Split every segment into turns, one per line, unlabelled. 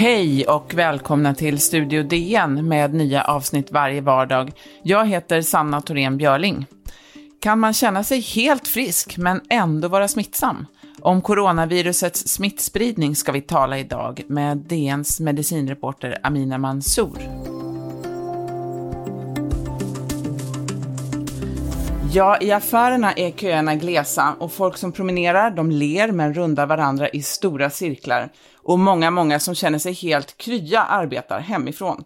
Hej och välkomna till Studio DN med nya avsnitt varje vardag. Jag heter Sanna Thorén Björling. Kan man känna sig helt frisk men ändå vara smittsam? Om coronavirusets smittspridning ska vi tala idag med DNs medicinreporter Amina Mansour. Ja, i affärerna är köerna glesa och folk som promenerar, de ler men rundar varandra i stora cirklar. Och många, många som känner sig helt krya arbetar hemifrån.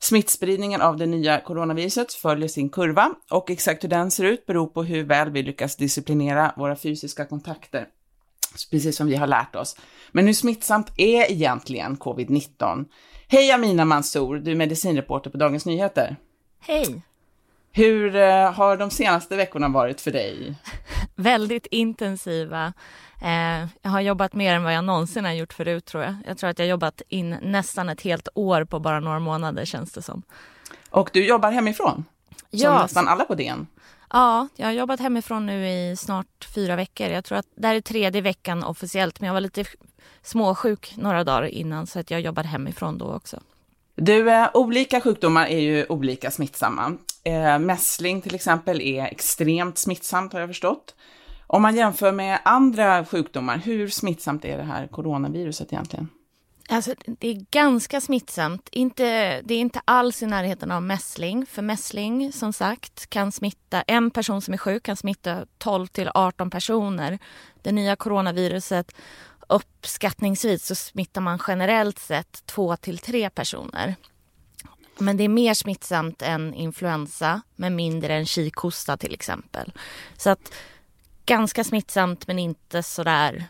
Smittspridningen av det nya coronaviruset följer sin kurva och exakt hur den ser ut beror på hur väl vi lyckas disciplinera våra fysiska kontakter. Precis som vi har lärt oss. Men hur smittsamt är egentligen covid-19? Hej Amina Mansour, du är medicinreporter på Dagens Nyheter.
Hej!
Hur eh, har de senaste veckorna varit för dig?
Väldigt intensiva. Eh, jag har jobbat mer än vad jag någonsin har gjort förut tror jag. Jag tror att jag har jobbat in nästan ett helt år på bara några månader känns det som.
Och du jobbar hemifrån? Ja. Som nästan alla på DN?
Ja, jag har jobbat hemifrån nu i snart fyra veckor. Jag tror att det här är tredje veckan officiellt, men jag var lite småsjuk några dagar innan så att jag jobbade hemifrån då också.
Du, eh, olika sjukdomar är ju olika smittsamma. Eh, mässling till exempel är extremt smittsamt har jag förstått. Om man jämför med andra sjukdomar, hur smittsamt är det här coronaviruset egentligen?
Alltså, det är ganska smittsamt. Inte, det är inte alls i närheten av mässling. För mässling, som sagt, kan smitta... En person som är sjuk kan smitta 12 till 18 personer. Det nya coronaviruset, uppskattningsvis så smittar man generellt sett 2 till 3 personer. Men det är mer smittsamt än influensa, men mindre än kikhosta till exempel. Så att ganska smittsamt men inte sådär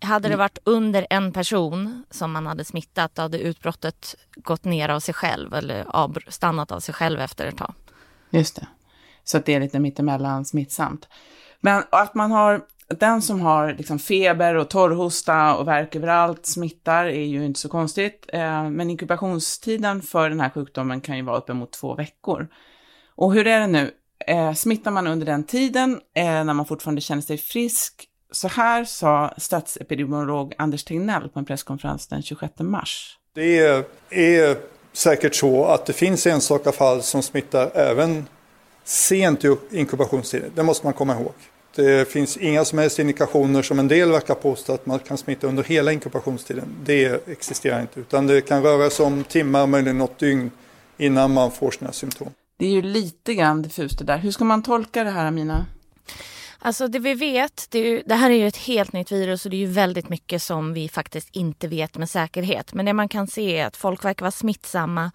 hade det mm. varit under en person som man hade smittat, då hade utbrottet gått ner av sig själv eller stannat av sig själv efter ett tag.
Just det. Så att det är lite mittemellan smittsamt. Men att man har, den som har liksom feber och torrhosta och värk överallt smittar är ju inte så konstigt. Eh, men inkubationstiden för den här sjukdomen kan ju vara uppemot två veckor. Och hur är det nu? Eh, smittar man under den tiden, eh, när man fortfarande känner sig frisk, så här sa statsepidemiolog Anders Tegnell på en presskonferens den 26 mars.
Det är, är säkert så att det finns enstaka fall som smittar även sent i inkubationstiden. Det måste man komma ihåg. Det finns inga som helst indikationer som en del verkar påstå att man kan smitta under hela inkubationstiden. Det existerar inte, utan det kan röra sig om timmar, möjligen något dygn innan man får sina symptom.
Det är ju lite grann diffust det där. Hur ska man tolka det här, Amina?
Alltså det vi vet, det, ju, det, här är ju ett helt nytt virus och det är ju väldigt mycket som vi faktiskt inte vet med säkerhet. Men det man kan se är att folk verkar vara smittsamma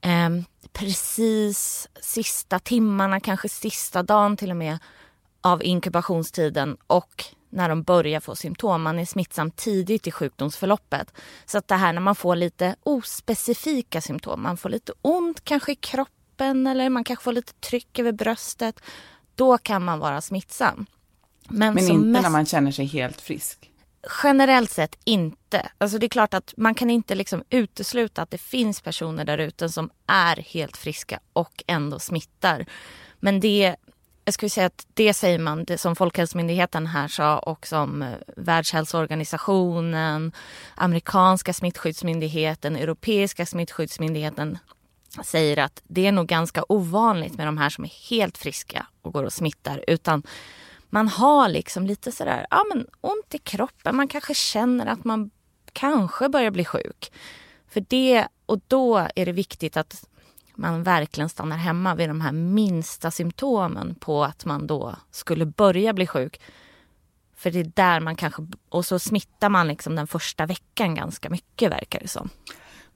eh, precis sista timmarna, kanske sista dagen till och med av inkubationstiden och när de börjar få symptom. Man är smittsam tidigt i sjukdomsförloppet. Så att det här när man får lite ospecifika symptom, man får lite ont kanske i kroppen eller man kanske får lite tryck över bröstet då kan man vara smittsam.
Men, Men inte mest... när man känner sig helt frisk?
Generellt sett inte. Alltså det är klart att man kan inte liksom utesluta att det finns personer där ute som är helt friska och ändå smittar. Men det, jag skulle säga att det säger man, det som Folkhälsomyndigheten här sa och som eh, Världshälsoorganisationen, amerikanska smittskyddsmyndigheten, europeiska smittskyddsmyndigheten säger att det är nog ganska ovanligt med de här som är helt friska och går och smittar. Utan man har liksom lite sådär, ja men ont i kroppen. Man kanske känner att man kanske börjar bli sjuk. För det, och då är det viktigt att man verkligen stannar hemma vid de här minsta symptomen på att man då skulle börja bli sjuk. För det är där man kanske, och så smittar man liksom den första veckan ganska mycket verkar det som.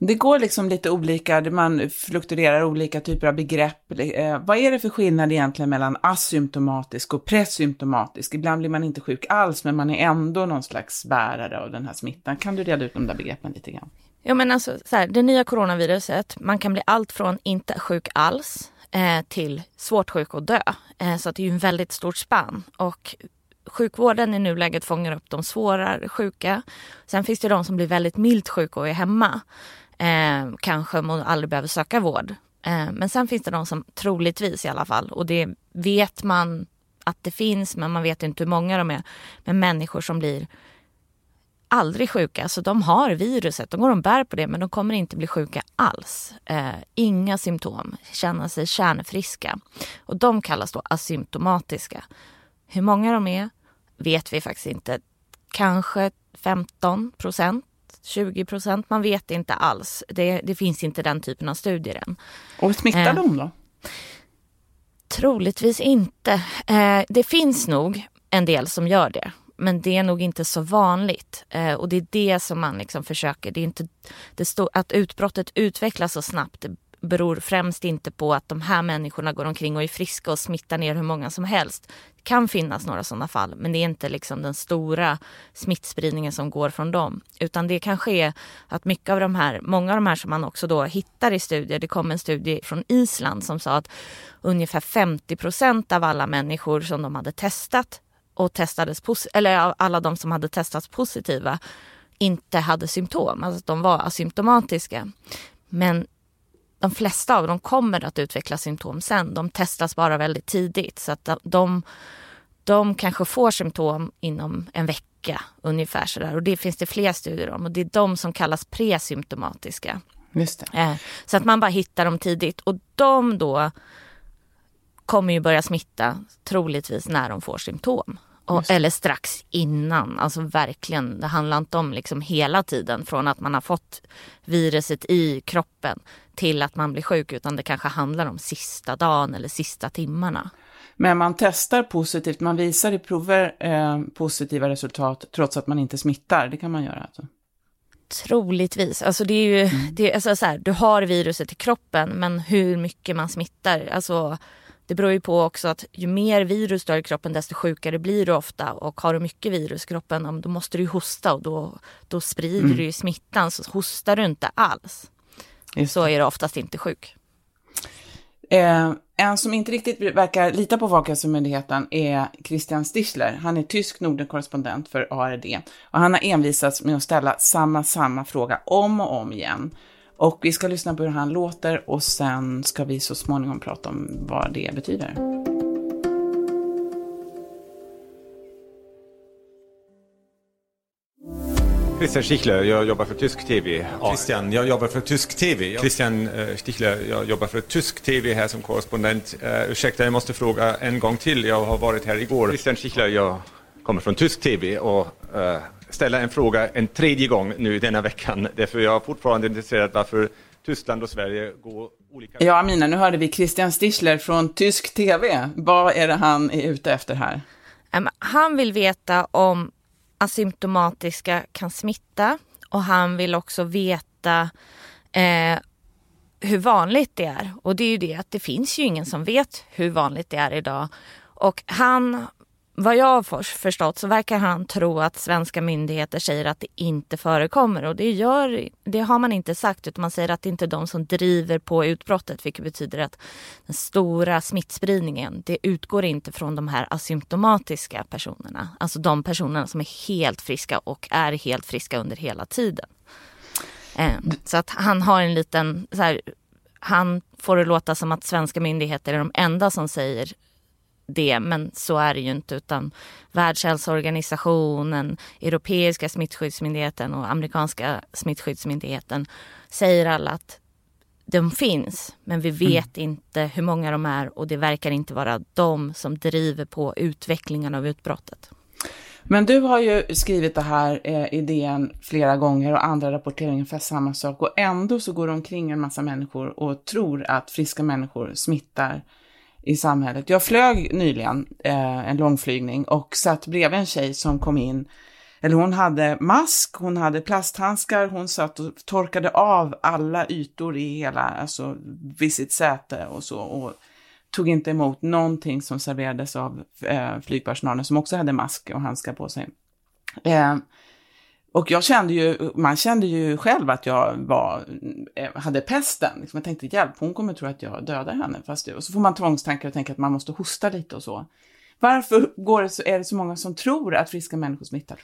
Det går liksom lite olika, man fluktuerar olika typer av begrepp. Eh, vad är det för skillnad egentligen mellan asymptomatisk och presymptomatisk? Ibland blir man inte sjuk alls, men man är ändå någon slags bärare av den här smittan. Kan du reda ut de där begreppen lite grann?
Ja, men alltså, så här, det nya coronaviruset, man kan bli allt från inte sjuk alls eh, till svårt sjuk och dö. Eh, så det är ju en väldigt stort spann. Och sjukvården i nuläget fångar upp de svårare sjuka. Sen finns det de som blir väldigt milt sjuka och är hemma eh, kanske man aldrig behöver söka vård. Eh, men sen finns det de som troligtvis i alla fall, och det vet man att det finns, men man vet inte hur många de är, men människor som blir aldrig sjuka. Så de har viruset, de går och bär på det men de kommer inte bli sjuka alls. Eh, inga symptom, känna sig kärnfriska. Och de kallas då asymptomatiska. Hur många de är vet vi faktiskt inte. Kanske 15 procent 20 procent, man vet inte alls. Det, det, finns inte den typen av studier än.
Och smittar eh, de då?
Troligtvis inte. Eh, det finns nog en del som gör det. Men det är nog inte så vanligt. Eh, och det är det som man liksom försöker. Det är inte, det stå, att utbrottet utvecklas så snabbt beror främst inte på att de här människorna går omkring och är friska och smittar ner hur många som helst. Det kan finnas några sådana fall, men det är inte liksom den stora smittspridningen som går från dem. Utan det kanske är att mycket av de här, många av de här som man också då hittar i studier, det kom en studie från Island som sa att ungefär 50 procent av alla människor som de hade testat och testades, eller alla de som hade testats positiva inte hade symptom, alltså att de var asymptomatiska. Men de flesta av dem kommer att utveckla symptom sen. De testas bara väldigt tidigt så att de, de kanske får symptom inom en vecka ungefär sådär. Och det finns det fler studier om och det är de som kallas presymptomatiska.
Just det. Eh,
så att man bara hittar dem tidigt och de då kommer ju börja smitta troligtvis när de får symptom. Och, eller strax innan, alltså verkligen. Det handlar inte om liksom hela tiden från att man har fått viruset i kroppen till att man blir sjuk utan det kanske handlar om sista dagen eller sista timmarna.
Men man testar positivt, man visar i prover eh, positiva resultat trots att man inte smittar, det kan man göra alltså?
Troligtvis. Alltså det är ju, mm. det alltså så här, du har viruset i kroppen men hur mycket man smittar, alltså det beror ju på också att ju mer virus du har i kroppen desto sjukare blir du ofta och har du mycket virus i kroppen då måste du hosta och då, då sprider mm. du ju smittan. Så hostar du inte alls Just. så är du oftast inte sjuk.
Eh, en som inte riktigt verkar lita på Folkhälsomyndigheten är Christian Stichler. Han är tysk Nordenkorrespondent för ARD och han har envisats med att ställa samma, samma fråga om och om igen. Och vi ska lyssna på hur han låter och sen ska vi så småningom prata om vad det betyder.
Christian Stichler, jag jobbar för tysk TV.
Christian, jag jobbar för tysk TV.
Christian eh, Stichler, jag jobbar för tysk TV här som korrespondent. Uh, ursäkta, jag måste fråga en gång till. Jag har varit här igår. Christian Stichler, jag kommer från tysk TV och uh, ställa en fråga en tredje gång nu denna veckan. Därför jag är fortfarande intresserad varför Tyskland och Sverige går olika...
Ja, Amina, nu hörde vi Christian Stichler från tysk TV. Vad är det han är ute efter här?
Han vill veta om asymptomatiska kan smitta och han vill också veta eh, hur vanligt det är. Och det är ju det att det finns ju ingen som vet hur vanligt det är idag. Och han vad jag har förstått så verkar han tro att svenska myndigheter säger att det inte förekommer och det, gör, det har man inte sagt utan man säger att det inte är de som driver på utbrottet vilket betyder att den stora smittspridningen det utgår inte från de här asymptomatiska personerna. Alltså de personerna som är helt friska och är helt friska under hela tiden. Eh, så att han har en liten, så här, han får det låta som att svenska myndigheter är de enda som säger det, men så är det ju inte. Utan Världshälsoorganisationen, Europeiska smittskyddsmyndigheten och amerikanska smittskyddsmyndigheten säger alla att de finns, men vi mm. vet mm. inte hur många de är och det verkar inte vara de som driver på utvecklingen av utbrottet.
Men du har ju skrivit det här eh, idén flera gånger och andra rapporterar ungefär samma sak och ändå så går det omkring en massa människor och tror att friska människor smittar i samhället. Jag flög nyligen eh, en långflygning och satt bredvid en tjej som kom in, eller hon hade mask, hon hade plasthandskar, hon satt och torkade av alla ytor i hela, alltså vid sitt säte och så. Och tog inte emot någonting som serverades av eh, flygpersonalen som också hade mask och handskar på sig. Eh, och jag kände ju, man kände ju själv att jag var, eh, hade pesten. Liksom, jag tänkte hjälp, hon kommer tro att jag dödar henne. Fast det, och så får man tvångstankar och tänker att man måste hosta lite och så. Varför går det så, är det så många som tror att friska människor smittar?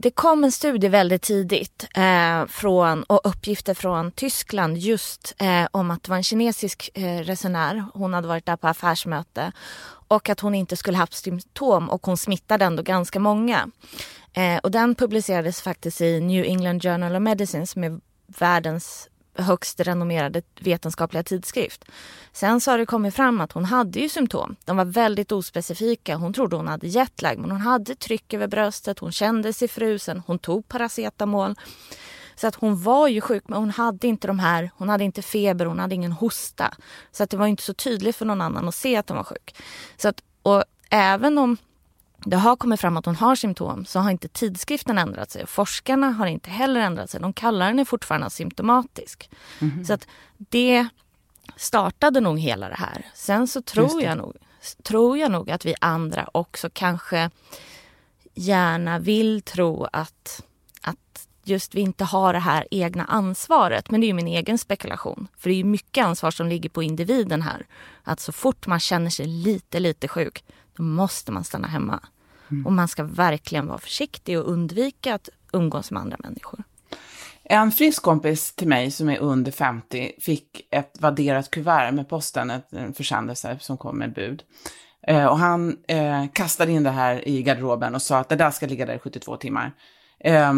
det kom en studie väldigt tidigt eh, från, och uppgifter från Tyskland just eh, om att det var en kinesisk eh, resenär. Hon hade varit där på affärsmöte och att hon inte skulle haft symptom och hon smittade ändå ganska många. Eh, och den publicerades faktiskt i New England Journal of Medicine som är världens högst renommerade vetenskapliga tidskrift. Sen så har det kommit fram att hon hade ju symptom. De var väldigt ospecifika. Hon trodde hon hade jetlag men hon hade tryck över bröstet, hon kände sig frusen, hon tog paracetamol. Så att hon var ju sjuk men hon hade inte de här, hon hade inte feber, hon hade ingen hosta. Så att det var inte så tydligt för någon annan att se att hon var sjuk. Så att, och även om det har kommit fram att hon har symptom så har inte tidskriften ändrat sig. Forskarna har inte heller ändrat sig. De kallar henne fortfarande symptomatisk. Mm. Så att det startade nog hela det här. Sen så tror jag, nog, tror jag nog att vi andra också kanske gärna vill tro att, att just vi inte har det här egna ansvaret. Men det är min egen spekulation. För det är mycket ansvar som ligger på individen här. Att så fort man känner sig lite, lite sjuk då måste man stanna hemma. Mm. Och man ska verkligen vara försiktig och undvika att umgås med andra människor.
En frisk kompis till mig som är under 50 fick ett vadderat kuvert med posten, en försändelse som kom med bud. Eh, och han eh, kastade in det här i garderoben och sa att det där ska ligga där i 72 timmar. Eh,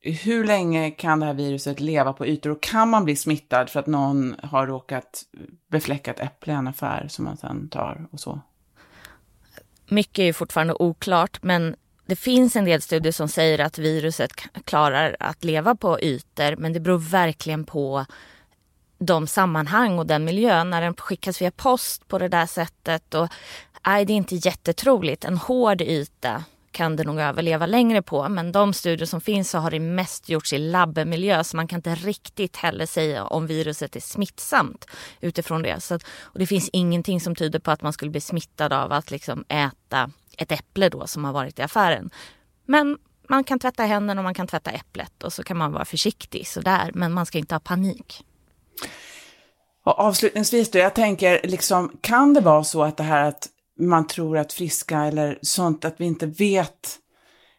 hur länge kan det här viruset leva på ytor och kan man bli smittad för att någon har råkat befläcka ett äpple i en affär som man sen tar och så?
Mycket är fortfarande oklart men det finns en del studier som säger att viruset klarar att leva på ytor men det beror verkligen på de sammanhang och den miljön. när den skickas via post på det där sättet. Och, nej, det är inte jättetroligt. En hård yta kan det nog överleva längre på. Men de studier som finns så har det mest gjorts i labbmiljö så man kan inte riktigt heller säga om viruset är smittsamt utifrån det. Så att, och det finns ingenting som tyder på att man skulle bli smittad av att liksom äta ett äpple då som har varit i affären. Men man kan tvätta händerna och man kan tvätta äpplet och så kan man vara försiktig sådär. Men man ska inte ha panik.
Och avslutningsvis då, jag tänker liksom, kan det vara så att det här att man tror att friska eller sånt, att vi inte vet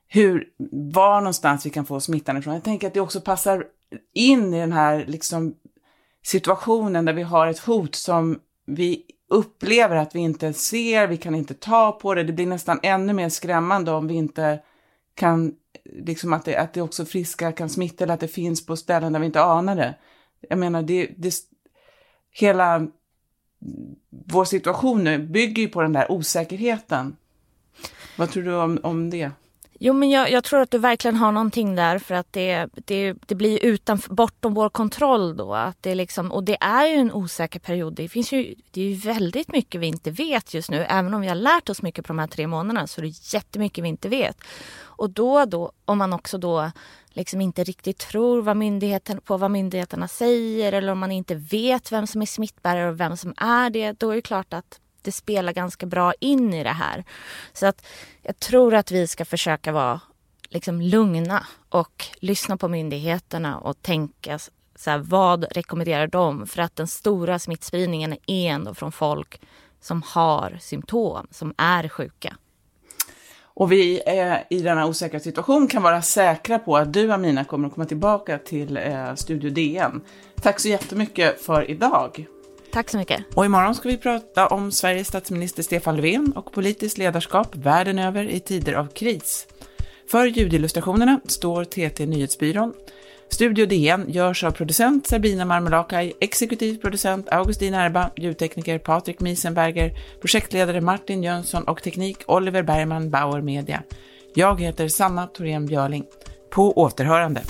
hur, var någonstans vi kan få smittan ifrån. Jag tänker att det också passar in i den här liksom situationen där vi har ett hot som vi upplever att vi inte ser, vi kan inte ta på det. Det blir nästan ännu mer skrämmande om vi inte kan, liksom att det, att det också friska kan smitta eller att det finns på ställen där vi inte anar det. Jag menar, det, det hela vår situation nu bygger ju på den där osäkerheten. Vad tror du om, om det?
Jo, men jag, jag, tror att du verkligen har någonting där för att det, det, det blir utan, bortom vår kontroll då. Att det liksom, och det är ju en osäker period. Det, finns ju, det är ju väldigt mycket vi inte vet just nu. Även om vi har lärt oss mycket på de här tre månaderna så är det jättemycket vi inte vet. Och då, då om man också då liksom inte riktigt tror vad myndigheten, på vad myndigheterna säger eller om man inte vet vem som är smittbärare och vem som är det, då är det klart att det spelar ganska bra in i det här. Så att jag tror att vi ska försöka vara liksom lugna och lyssna på myndigheterna och tänka så här, vad rekommenderar de? För att den stora smittspridningen är ändå från folk som har symptom, som är sjuka.
Och vi eh, i denna osäkra situation kan vara säkra på att du Amina kommer att komma tillbaka till eh, Studio DN. Tack så jättemycket för idag.
Tack så mycket.
Och imorgon ska vi prata om Sveriges statsminister Stefan Löfven och politiskt ledarskap världen över i tider av kris. För ljudillustrationerna står TT Nyhetsbyrån. Studio DN görs av producent Sabina Marmelakai, exekutiv producent Augustin Erba, ljudtekniker Patrik Miesenberger, projektledare Martin Jönsson och teknik Oliver Bergman Bauer Media. Jag heter Sanna Thorén Björling. På återhörande.